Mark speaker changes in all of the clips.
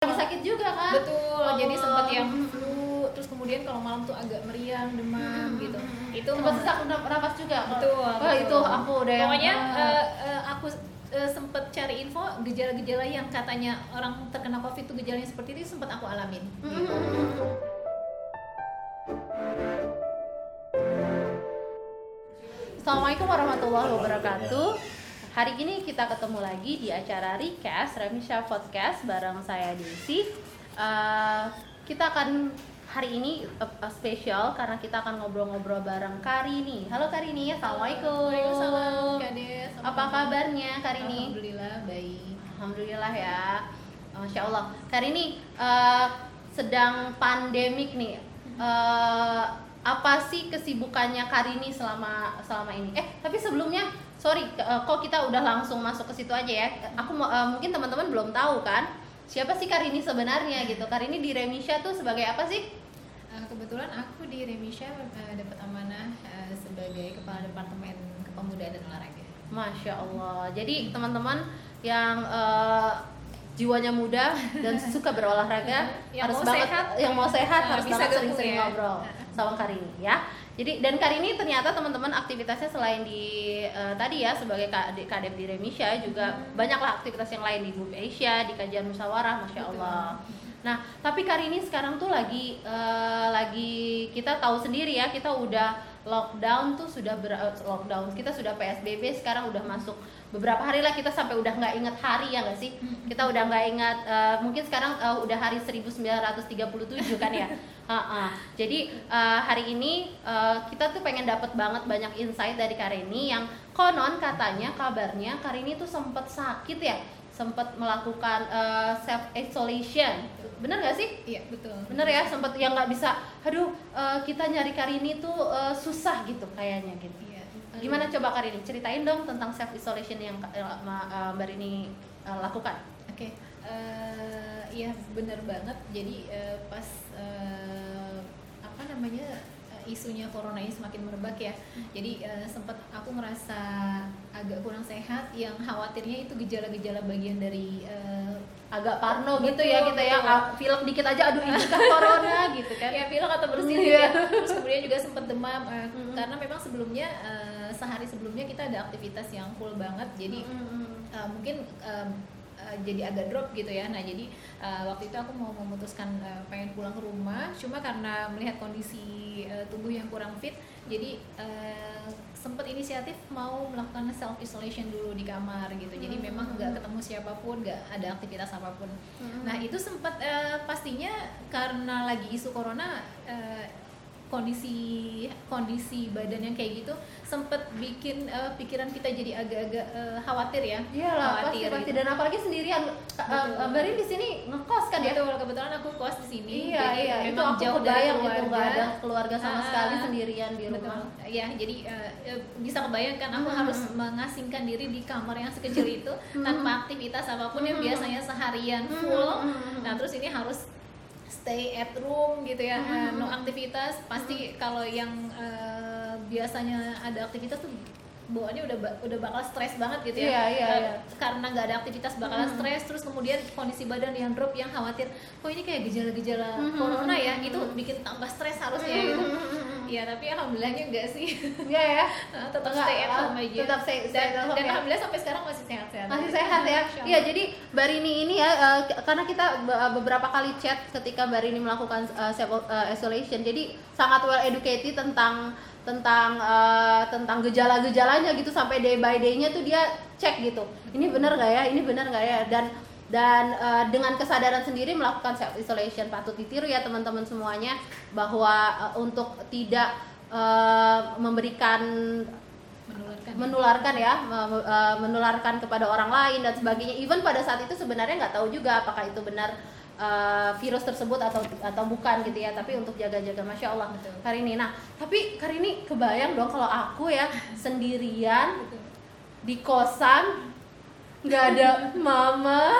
Speaker 1: lagi sakit juga kan
Speaker 2: betul jadi
Speaker 1: Allah.
Speaker 2: sempat yang flu terus kemudian kalau malam tuh agak meriang demam gitu itu
Speaker 1: sempat sesak nafas juga
Speaker 2: betul
Speaker 1: Wah,
Speaker 2: betul.
Speaker 1: itu aku udah yang
Speaker 2: pokoknya
Speaker 1: ah.
Speaker 2: eh, eh, aku eh, sempet cari info gejala-gejala yang katanya orang terkena covid itu gejalanya seperti itu sempat aku alamin gitu.
Speaker 1: Assalamualaikum warahmatullahi wabarakatuh. Hari ini kita ketemu lagi di acara Recast Remisha Podcast bareng saya Desi. Eh, kita akan hari ini eh, eh, spesial karena kita akan ngobrol-ngobrol bareng Karini. Halo Karini, assalamualaikum.
Speaker 2: Waalaikumsalam Kak Des.
Speaker 1: Apa kabarnya Karini?
Speaker 2: Alhamdulillah baik
Speaker 1: Alhamdulillah ya, masya Allah. Karini eh, sedang pandemik nih. Eh, apa sih kesibukannya Karini selama selama ini? Eh tapi sebelumnya, sorry, eh, kok kita udah langsung masuk ke situ aja ya? Aku eh, mungkin teman-teman belum tahu kan? Siapa sih Karini sebenarnya gitu? Karini di Remisha tuh sebagai apa sih?
Speaker 2: Eh, kebetulan aku di Remisha eh, dapat amanah eh, sebagai kepala departemen kepemudaan dan olahraga
Speaker 1: Masya Allah. Jadi teman-teman yang eh, jiwanya muda dan suka berolahraga
Speaker 2: Yang
Speaker 1: harus
Speaker 2: mau
Speaker 1: banget
Speaker 2: sehat.
Speaker 1: yang mau sehat
Speaker 2: Nah,
Speaker 1: harus
Speaker 2: bisa
Speaker 1: banget sering-sering
Speaker 2: ya.
Speaker 1: ngobrol sama Karini ya. Jadi dan Karini ternyata teman-teman aktivitasnya selain di eh, tadi ya sebagai kadep di Remisha juga
Speaker 2: Hmm.
Speaker 1: banyaklah aktivitas yang lain di Grup Asia, di kajian musyawarah, masya
Speaker 2: Betul.
Speaker 1: Allah. Nah, tapi Karini sekarang tuh lagi eh, lagi kita tahu sendiri ya, kita udah lockdown tuh sudah ber, eh, lockdown, kita sudah PSBB sekarang udah masuk beberapa hari lah kita sampai udah nggak inget hari ya nggak sih? Kita udah nggak ingat eh, mungkin sekarang eh, udah hari 1937 kan ya. Ha-ha. Jadi eh, hari ini eh, kita tuh pengen dapat banget banyak insight dari Karini yang konon katanya kabarnya Karini tuh sempet sakit ya, sempet melakukan eh, self isolation. Bener gak sih?
Speaker 2: iya betul
Speaker 1: Bener ya, sempet yang nggak bisa. Aduh, eh, kita nyari Karini tuh eh, susah gitu kayaknya gitu.
Speaker 2: Iya.
Speaker 1: Gimana coba Karini ceritain dong tentang self isolation yang eh, Mbak Rini eh, lakukan?
Speaker 2: Oke, eh, iya benar banget. Jadi eh, pas apa namanya eh, isunya corona ini semakin merebak ya. Jadi eh, sempat aku merasa agak kurang sehat. Yang khawatirnya itu gejala-gejala bagian dari eh,
Speaker 1: Agak parno
Speaker 2: Betul,
Speaker 1: gitu ya kita ya,
Speaker 2: betul.
Speaker 1: ah, pilek dikit aja aduh ini kan corona gitu kan.
Speaker 2: ya pilek atau bersin juga. Terus kemudian juga sempat demam
Speaker 1: Mm-mm.
Speaker 2: karena memang sebelumnya eh, sehari sebelumnya kita ada aktivitas yang full banget. Jadi
Speaker 1: Mm-mm.
Speaker 2: Uh, mungkin um, uh, jadi agak drop gitu ya. Nah jadi uh, waktu itu aku mau memutuskan uh, pengen pulang ke rumah, cuma karena melihat kondisi uh, tubuh yang kurang fit, jadi uh, sempat inisiatif mau melakukan self isolation dulu di kamar gitu. Jadi
Speaker 1: Hmm.
Speaker 2: memang nggak ketemu siapa pun, nggak ada aktivitas apa pun.
Speaker 1: Hmm.
Speaker 2: Nah itu sempat uh, pastinya karena lagi isu corona. uh, kondisi kondisi badan yang kayak gitu sempet bikin uh, pikiran kita jadi agak-agak uh, khawatir ya
Speaker 1: Iyalah pasti
Speaker 2: khawatir
Speaker 1: pasti
Speaker 2: gitu.
Speaker 1: dan apalagi sendirian.
Speaker 2: Betul.
Speaker 1: eh, Mbak di sini ngekos kan ya?
Speaker 2: Betul, kebetulan aku kos di sini.
Speaker 1: Iya
Speaker 2: jadi
Speaker 1: iya itu aku
Speaker 2: jauh dari
Speaker 1: kebayang itu
Speaker 2: keluarga.
Speaker 1: nggak ada keluarga sama
Speaker 2: Ah,
Speaker 1: sekali sendirian di
Speaker 2: Betul.
Speaker 1: rumah.
Speaker 2: Ya, jadi eh, bisa kebayangkan aku
Speaker 1: Hmm.
Speaker 2: harus mengasingkan diri di kamar yang sekecil itu
Speaker 1: Hmm.
Speaker 2: tanpa aktivitas apa pun yang
Speaker 1: Hmm.
Speaker 2: biasanya seharian
Speaker 1: Hmm,
Speaker 2: full.
Speaker 1: hmm.
Speaker 2: Nah, terus ini harus stay at room gitu ya,
Speaker 1: Hmm, hmm,
Speaker 2: no
Speaker 1: hmm.
Speaker 2: aktivitas. Pasti kalau yang eh, biasanya ada aktivitas tuh bawaannya udah udah bakal stres banget gitu ya
Speaker 1: iya,
Speaker 2: Eh,
Speaker 1: iya.
Speaker 2: karena nggak ada aktivitas bakalan
Speaker 1: Hmm.
Speaker 2: stres terus kemudian kondisi badan yang drop yang khawatir kok ini kayak gejala-gejala
Speaker 1: Hmm,
Speaker 2: corona ya
Speaker 1: hmm,
Speaker 2: itu
Speaker 1: hmm.
Speaker 2: bikin tambah stres harusnya
Speaker 1: Hmm,
Speaker 2: gitu
Speaker 1: hmm, hmm, hmm.
Speaker 2: Ya tapi alhamdulillahnya enggak sih
Speaker 1: Iya ya.
Speaker 2: tetap
Speaker 1: Enggak,
Speaker 2: stay at
Speaker 1: ah,
Speaker 2: home aja
Speaker 1: tetap stay- stay
Speaker 2: dan,
Speaker 1: at home
Speaker 2: dan
Speaker 1: ya.
Speaker 2: alhamdulillah sampai sekarang masih sehat-sehat
Speaker 1: Masih sehat ya. Iya, jadi Mbak Rini ini ya eh, karena kita be- beberapa kali chat ketika Mbak Rini melakukan eh, self eh, isolation. Jadi sangat well educated tentang tentang eh, tentang gejala-gejalanya gitu sampai day by day-nya tuh dia cek gitu. Ini benar nggak ya? Ini benar nggak ya? Dan dan eh, dengan kesadaran sendiri melakukan self isolation patut ditiru ya teman-teman semuanya bahwa eh, untuk tidak eh, memberikan
Speaker 2: menularkan
Speaker 1: menularkan ya eh, menularkan kepada orang lain dan sebagainya even pada saat itu sebenarnya nggak tahu juga apakah itu benar eh, virus tersebut atau atau bukan gitu ya tapi untuk jaga-jaga masya Allah
Speaker 2: Betul.
Speaker 1: Karini nah tapi Karini kebayang dong kalau aku ya sendirian
Speaker 2: Betul.
Speaker 1: di kosan nggak ada mama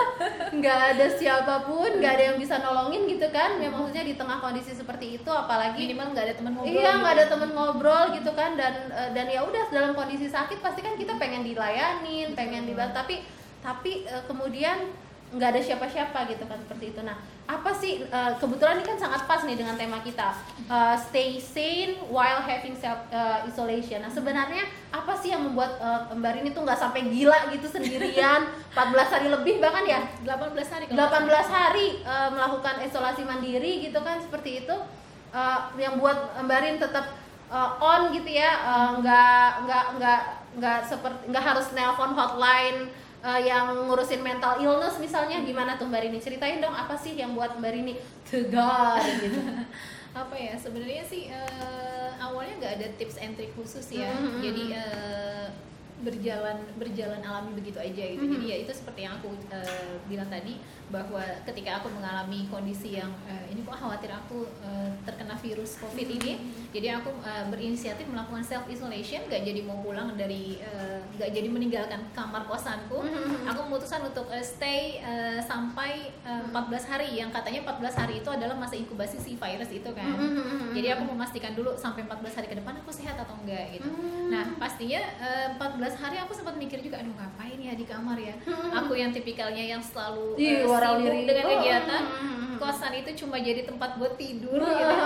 Speaker 1: nggak ada siapa pun nggak ada yang bisa nolongin gitu kan. Ya maksudnya di tengah kondisi seperti itu apalagi
Speaker 2: minimal nggak ada teman ngobrol
Speaker 1: Iya nggak
Speaker 2: gitu.
Speaker 1: ada temen ngobrol gitu kan. Dan eh, dan ya udah dalam kondisi sakit pasti kan kita pengen dilayanin, pengen dibantu. Tapi tapi eh, kemudian nggak ada siapa-siapa gitu kan seperti itu. Nah apa sih uh, kebetulan ini kan sangat pas nih dengan tema kita uh, stay sane while having self uh, isolation. Nah sebenarnya apa sih yang membuat uh, Mbak Rini tuh nggak sampai gila gitu sendirian? 14 hari lebih bahkan ya?
Speaker 2: 18 hari
Speaker 1: 18 hari uh, melakukan isolasi mandiri gitu kan seperti itu. Uh, yang buat Mbak Rini tetap uh, on gitu ya nggak uh, nggak nggak nggak seperti nggak harus nelpon hotline uh, yang ngurusin mental illness misalnya gimana tuh Mbak Rini? Ceritain dong apa sih yang buat Mbak Rini tegar gitu?
Speaker 2: Apa ya sebenarnya sih uh, awalnya nggak ada tips and trick khusus ya. Mm -hmm. jadi uh, berjalan berjalan alami begitu aja gitu mm -hmm. jadi ya itu seperti yang aku uh, bilang tadi bahwa ketika aku mengalami kondisi yang uh, ini kok khawatir aku uh, terkena virus covid mm -hmm. ini jadi aku uh, berinisiatif melakukan self isolation gak jadi mau pulang dari uh, gak jadi meninggalkan kamar kosanku mm -hmm. aku memutuskan untuk uh, stay uh, sampai uh, 14 hari yang katanya 14 hari itu adalah masa inkubasi si virus itu kan mm -hmm. jadi aku memastikan dulu sampai 14 hari ke depan aku sehat atau enggak gitu mm -hmm. nah pastinya uh, 14 hari aku sempat mikir juga aduh ngapain ya di kamar ya? Mm -hmm. aku yang tipikalnya yang selalu uh, sibuk dengan kegiatan. Oh. kosan itu cuma jadi tempat buat tidur gitu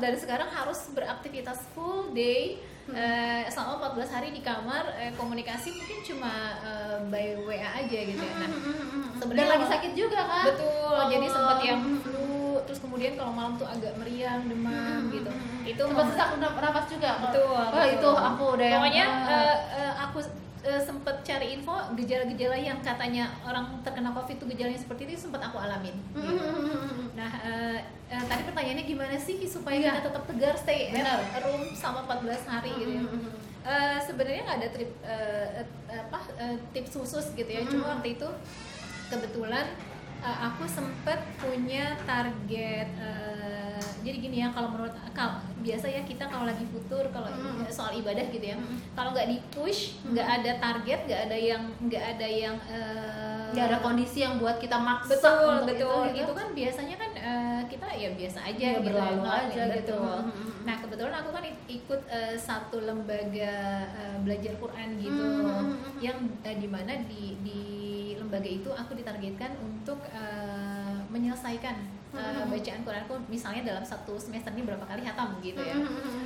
Speaker 2: dan sekarang harus beraktivitas full day uh, selama 14 hari di kamar uh, komunikasi mungkin cuma uh, by WA aja gitu ya. Nah
Speaker 1: sebenarnya lagi sakit juga kan
Speaker 2: betul oh. jadi sempat yang flu terus kemudian kalau malam tuh agak meriang demam gitu.
Speaker 1: itu sempat sesak nafas juga
Speaker 2: betul,
Speaker 1: oh, betul. itu aku udah
Speaker 2: pokoknya yang, uh, uh, aku uh, sempet cari info gejala-gejala yang katanya orang terkena covid itu gejalanya seperti itu sempat aku alamin. Gitu. Nah uh, uh, tadi pertanyaannya gimana sih supaya ya. kita tetap tegar stay Benar. at room sama 14 hari gitu ya. Uh, sebenarnya nggak ada trip uh, apa uh, tips khusus gitu ya. Cuma waktu itu kebetulan uh, aku sempet punya target uh, jadi gini ya kalau menurut kalau biasa ya kita kalau lagi futur kalau mm. soal ibadah gitu ya mm. kalau nggak di push nggak mm. ada target nggak ada yang nggak ada yang
Speaker 1: nggak uh, ada kondisi yang buat kita maksa
Speaker 2: betul betul itu, gitu. itu kan biasanya kan uh, kita ya biasa aja
Speaker 1: ya, gitu berlalu ya, aja gitu
Speaker 2: nah kebetulan aku kan ikut uh, satu lembaga uh, belajar Quran gitu mm. yang uh, di mana di di lembaga itu aku ditargetkan untuk uh, menyelesaikan uh, bacaan Quranku misalnya dalam satu semester ini berapa kali hatam gitu ya.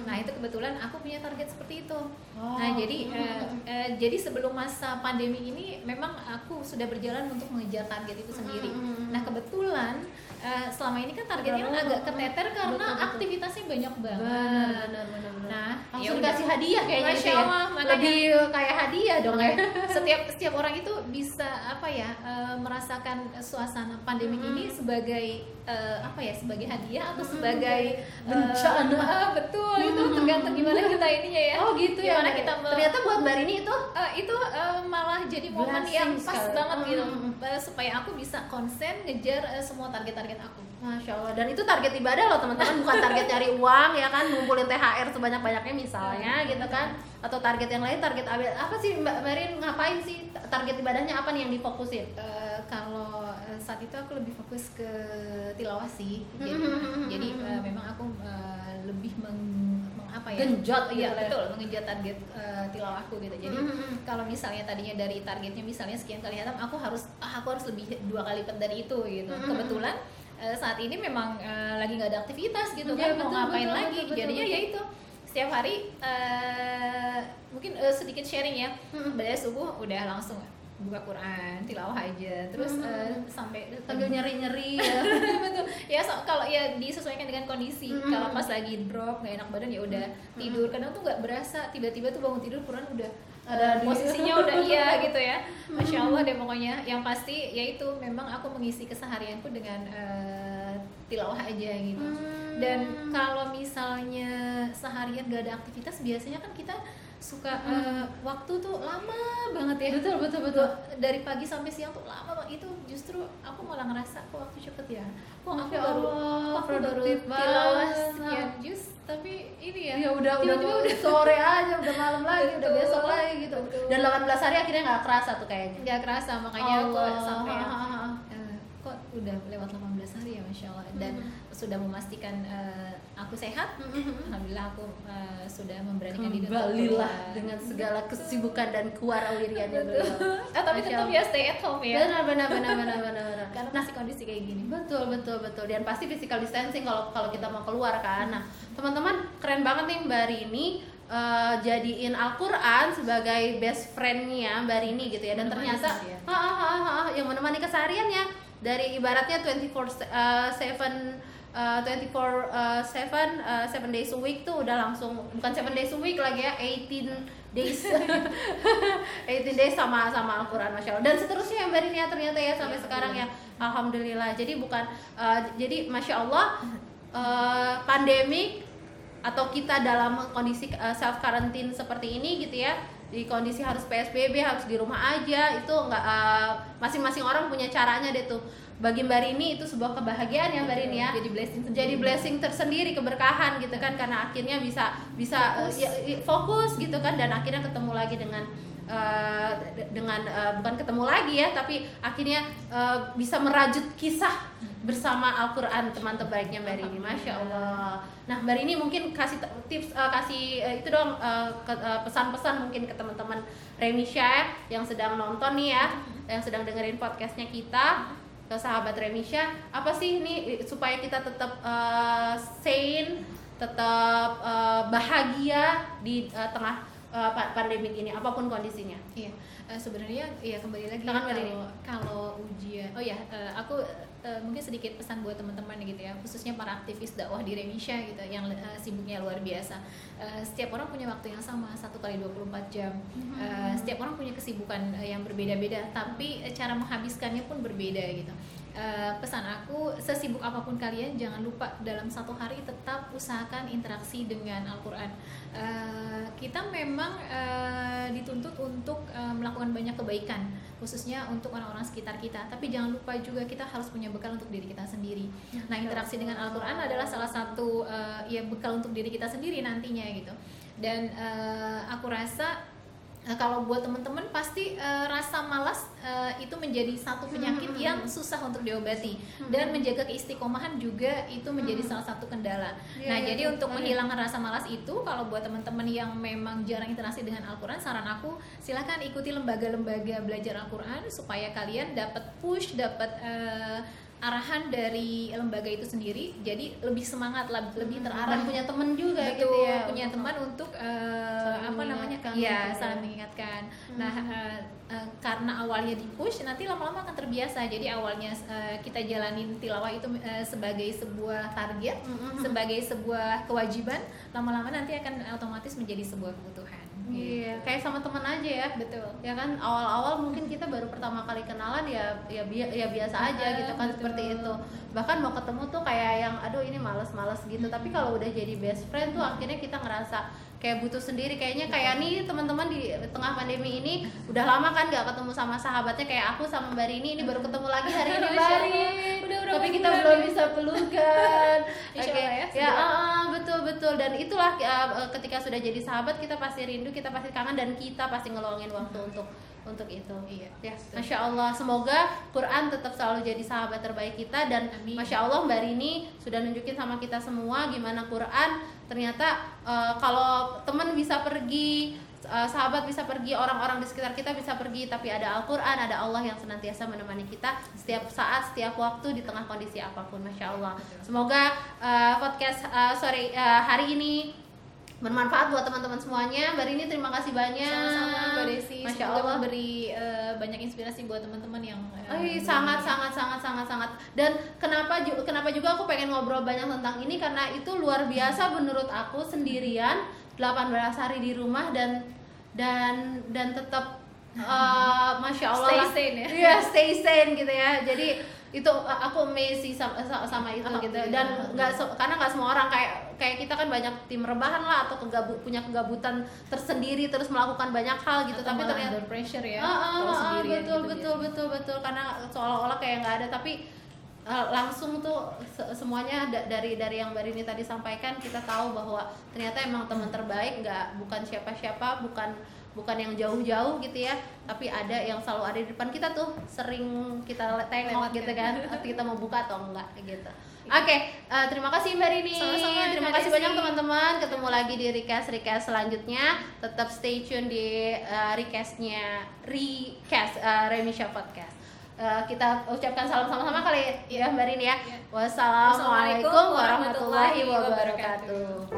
Speaker 2: Nah itu kebetulan aku punya target seperti itu. Oh. Nah jadi uh, uh, jadi sebelum masa pandemi ini memang aku sudah berjalan untuk mengejar target itu sendiri. Nah kebetulan uh, selama ini kan targetnya kan agak keteter karena betul, betul. aktivitasnya banyak banget.
Speaker 1: Benar, benar, benar.
Speaker 2: Nah,
Speaker 1: ya langsung dikasih hadiah kayaknya
Speaker 2: Masya ya. Allah,
Speaker 1: ya. Lebih kayak hadiah dong ya.
Speaker 2: setiap setiap orang itu bisa apa ya uh, merasakan suasana pandemi hmm. ini sebagai uh, apa ya sebagai hadiah atau sebagai
Speaker 1: bencana.
Speaker 2: Uh, betul itu tergantung gimana kita ininya ya.
Speaker 1: Oh gitu ya.
Speaker 2: Gimana kita
Speaker 1: ternyata buat Mbak Rini itu?
Speaker 2: Uh, itu uh, malah jadi momen yang pas sekali. banget gitu. Uh, supaya aku bisa konsen ngejar uh, semua target-target target aku.
Speaker 1: Masya Allah. Dan itu target ibadah loh teman-teman. Bukan target cari uang ya kan? Ngumpulin THR sebanyak-banyaknya misalnya gitu kan? Atau target yang lain target apa sih Mbak Marin ngapain sih? Target ibadahnya apa nih yang difokusin?
Speaker 2: Uh, kalau uh, saat itu aku lebih fokus ke tilawah sih jadi, jadi uh, memang aku uh, lebih meng, meng apa ya?
Speaker 1: Genjot
Speaker 2: iya betul. mengenjot target uh, tilawahku gitu. Jadi kalau misalnya tadinya dari targetnya misalnya sekian kali hatam aku harus ah, aku harus lebih dua kali lipat dari itu gitu. Kebetulan uh, saat ini memang uh, lagi nggak ada aktivitas gitu ya, kan betul, mau ngapain betul, lagi? betul, jadinya betul. ya itu. Setiap hari uh, mungkin uh, sedikit sharing ya. Hmm. subuh udah langsung buka Quran tilawah aja. Terus hmm. uh, sampai
Speaker 1: sambil nyeri nyeri ya
Speaker 2: betul. Ya so, kalau ya disesuaikan dengan kondisi. Hmm. kalau pas lagi drop nggak enak badan ya udah hmm. tidur. Kadang tuh nggak berasa tiba-tiba tuh bangun tidur Quran udah ada posisinya udah iya gitu ya. Masya allah deh pokoknya. Yang pasti yaitu memang aku mengisi keseharianku dengan uh, tilawah aja gitu. Hmm. dan kalau misalnya seharian gak ada aktivitas biasanya kan kita suka hmm. uh, waktu tuh lama banget ya.
Speaker 1: Betul betul betul.
Speaker 2: Dari pagi sampai siang tuh lama banget. Itu justru aku malah ngerasa kok waktu cepet ya? Kok aku
Speaker 1: ya
Speaker 2: baru
Speaker 1: Allah,
Speaker 2: aku baru tilawah sekian jus tapi ini ya
Speaker 1: ya udah udah, udah, udah. sore aja udah malam lagi betul, udah besok lagi gitu. Betul. dan 18 hari akhirnya nggak kerasa tuh kayaknya.
Speaker 2: Nggak kerasa makanya Allah. aku sampai udah lewat 18 hari ya masya Allah. Dan
Speaker 1: Hmm.
Speaker 2: sudah memastikan eh, aku sehat.
Speaker 1: Mhm.
Speaker 2: alhamdulillah aku eh, sudah memberanikan diri
Speaker 1: Kembalilah dengan segala kesibukan dan kewarawiriannya beliau.
Speaker 2: Eh, tapi
Speaker 1: Masya
Speaker 2: tetap ya stay at home ya.
Speaker 1: Benar benar benar benar benar benar.
Speaker 2: karena masih kondisi kayak gini.
Speaker 1: Betul betul betul. Dan pasti physical distancing kalau kalau kita mau keluar kan. Nah teman-teman keren banget nih Mbak Rini eh, jadiin Al-Quran sebagai best friendnya Mbak Rini gitu ya. Dan
Speaker 2: Menemani
Speaker 1: ternyata ha, ha, ha, ha, yang menemani kesehariannya dari ibaratnya 24 eh, 7 eh, 24 eh, 7 eh, 7 days a week tuh udah langsung bukan 7 days a week lagi ya 18 days. 18 days sama sama Al-Quran Masya Allah. Dan seterusnya yang Mbak Rini ya ternyata ya sampai
Speaker 2: Iya,
Speaker 1: sekarang ya. Alhamdulillah. Jadi bukan eh, jadi Masya Allah eh, pandemik atau kita dalam kondisi self quarantine seperti ini gitu ya di kondisi harus PSBB harus di rumah aja. Itu nggak eh, masing-masing orang punya caranya deh tuh. Bagi Mbak Rini itu sebuah kebahagiaan ya Mbak Rini ya.
Speaker 2: Jadi blessing sendiri.
Speaker 1: jadi blessing tersendiri keberkahan gitu kan. Karena akhirnya bisa bisa
Speaker 2: Fokus.
Speaker 1: ya, ya, fokus gitu kan. Dan akhirnya ketemu lagi dengan de- dengan eh, bukan ketemu lagi ya tapi akhirnya eh, bisa merajut kisah bersama Al-Quran teman terbaiknya Mbak Rini Masya Allah. Nah Mbak Rini mungkin kasih tips eh, kasih eh, itu dong ke- eh, pesan-pesan mungkin ke teman-teman Remisha ya, yang sedang nonton nih ya yang sedang dengerin podcastnya kita ke sahabat Remisha apa sih ini supaya kita tetap eh, sane tetap eh, bahagia di eh, tengah eh, pa- pandemik ini apa pun kondisinya
Speaker 2: Iya, eh, sebenarnya ya kembali lagi
Speaker 1: Tangan
Speaker 2: kalau kalau ujian. Oh ya, eh, aku eh, mungkin sedikit pesan buat teman-teman gitu ya, khususnya para aktivis dakwah di Remisha gitu yang eh, sibuknya luar biasa. Eh, setiap orang punya waktu yang sama, satu kali 24 jam. Eh, setiap orang punya kesibukan eh, yang berbeda-beda, tapi eh, cara menghabiskannya pun berbeda gitu. Eh, pesan aku sesibuk apa pun kalian jangan lupa dalam satu hari tetap usahakan interaksi dengan Al-Quran. Eh, kita memang eh, dituntut untuk eh, melakukan banyak kebaikan khususnya untuk orang-orang sekitar kita. Tapi jangan lupa juga kita harus punya bekal untuk diri kita sendiri. Nah interaksi dengan Al-Quran adalah salah satu eh, ya bekal untuk diri kita sendiri nantinya gitu. Dan eh, aku rasa Nah, kalau buat teman-teman pasti eh, rasa malas eh, itu menjadi satu penyakit
Speaker 1: Hmm.
Speaker 2: yang susah untuk diobati. Dan menjaga keistiqomahan juga itu menjadi salah satu kendala.
Speaker 1: Iya,
Speaker 2: nah,
Speaker 1: iya,
Speaker 2: jadi
Speaker 1: tuh,
Speaker 2: untuk menghilangkan rasa malas itu kalau buat teman-teman yang memang jarang interaksi dengan Al-Qur'an, saran aku silahkan ikuti lembaga-lembaga belajar Al-Qur'an supaya kalian dapat push, dapat eh, arahan dari lembaga itu sendiri. Jadi lebih semangat, leb- lebih terarah
Speaker 1: dan punya temen juga
Speaker 2: betul
Speaker 1: gitu ya
Speaker 2: punya teman untuk
Speaker 1: Saling
Speaker 2: apa namanya
Speaker 1: mengingatkan
Speaker 2: ya
Speaker 1: gitu
Speaker 2: saling mengingatkan
Speaker 1: Hmm.
Speaker 2: nah eh, eh, karena awalnya di push nanti lama-lama akan terbiasa jadi awalnya eh, kita jalanin tilawah itu eh, sebagai sebuah target
Speaker 1: Mm-mm.
Speaker 2: sebagai sebuah kewajiban lama-lama nanti akan otomatis menjadi sebuah kebutuhan
Speaker 1: iya
Speaker 2: Gitu.
Speaker 1: kayak sama temen aja ya.
Speaker 2: Betul.
Speaker 1: Ya kan awal-awal mungkin kita baru pertama kali kenalan ya ya bi- ya biasa aja
Speaker 2: Ah,
Speaker 1: gitu kan
Speaker 2: betul.
Speaker 1: seperti itu. Bahkan mau ketemu tuh kayak yang aduh ini males-males gitu. Tapi kalau udah jadi best friend tuh akhirnya kita ngerasa kayak butuh sendiri. Kayaknya kayak nih teman-teman di tengah pandemi ini udah lama kan gak ketemu sama sahabatnya kayak aku sama Mbak Rini. Ini baru ketemu lagi hari ini Mbak
Speaker 2: Allah. Udah,
Speaker 1: tapi kita belum
Speaker 2: nih.
Speaker 1: bisa pelukan. Oke,
Speaker 2: Allah ya,
Speaker 1: ya ah, betul betul. Dan itulah uh, ketika sudah jadi sahabat kita pasti rindu kita pasti kangen dan kita pasti ngeluangin waktu untuk untuk itu.
Speaker 2: Iya,
Speaker 1: ya
Speaker 2: betul.
Speaker 1: masya Allah. Semoga Quran tetap selalu jadi sahabat terbaik kita. Dan
Speaker 2: Amin.
Speaker 1: masya Allah mbak Rini sudah nunjukin sama kita semua gimana Quran. Ternyata uh, kalau teman bisa pergi uh, sahabat bisa pergi orang-orang di sekitar kita bisa pergi tapi ada Al-Quran ada Allah yang senantiasa menemani kita setiap saat setiap waktu di tengah kondisi apa pun masya Allah. Semoga uh, podcast uh, sore uh, hari ini bermanfaat buat teman-teman semuanya. Mbak Rini terima kasih banyak.
Speaker 2: Sama-sama Mbak Desi.
Speaker 1: Masya
Speaker 2: Semoga
Speaker 1: Allah.
Speaker 2: memberi eh, banyak inspirasi buat teman-teman yang eh,
Speaker 1: Ay, sangat sangat sangat sangat sangat. Dan kenapa kenapa juga aku pengen ngobrol banyak tentang ini? Karena itu luar biasa menurut aku sendirian 18 hari di rumah dan dan dan tetap eh, masya Allah
Speaker 2: Stay sane. Ya.
Speaker 1: Iya, stay sane gitu ya. Jadi itu uh, aku amazed sama, sama- itu gitu. Dan nggak se- karena nggak semua orang kayak kayak kita kan banyak tim rebahan lah atau kegabut punya kegabutan tersendiri terus melakukan banyak hal gitu.
Speaker 2: Atau
Speaker 1: tapi ternyata
Speaker 2: under pressure ya
Speaker 1: ah,
Speaker 2: kalau
Speaker 1: ah, ah,
Speaker 2: sendirian
Speaker 1: betul
Speaker 2: gitu
Speaker 1: betul betul betul. Karena seolah-olah kayak nggak ada. Tapi uh, langsung tuh se- semuanya da- dari dari yang Mbak Rini tadi sampaikan kita tahu bahwa ternyata emang teman terbaik nggak bukan siapa-siapa bukan bukan yang jauh-jauh gitu ya tapi ada yang selalu ada di depan kita tuh sering kita tengok gitu kan kita mau buka atau enggak gitu. Oke eh, terima kasih mbak Rini.
Speaker 2: Sama-sama,
Speaker 1: terima kasih banyak teman-teman. Ketemu lagi di recast recast selanjutnya. Tetap stay tune di eh, recastnya recast eh, Remisha podcast Eh, kita ucapkan salam sama-sama kali ya mbak Rini ya.
Speaker 2: Ya.
Speaker 1: wassalamualaikum
Speaker 2: warahmatullahi
Speaker 1: wabarakatuh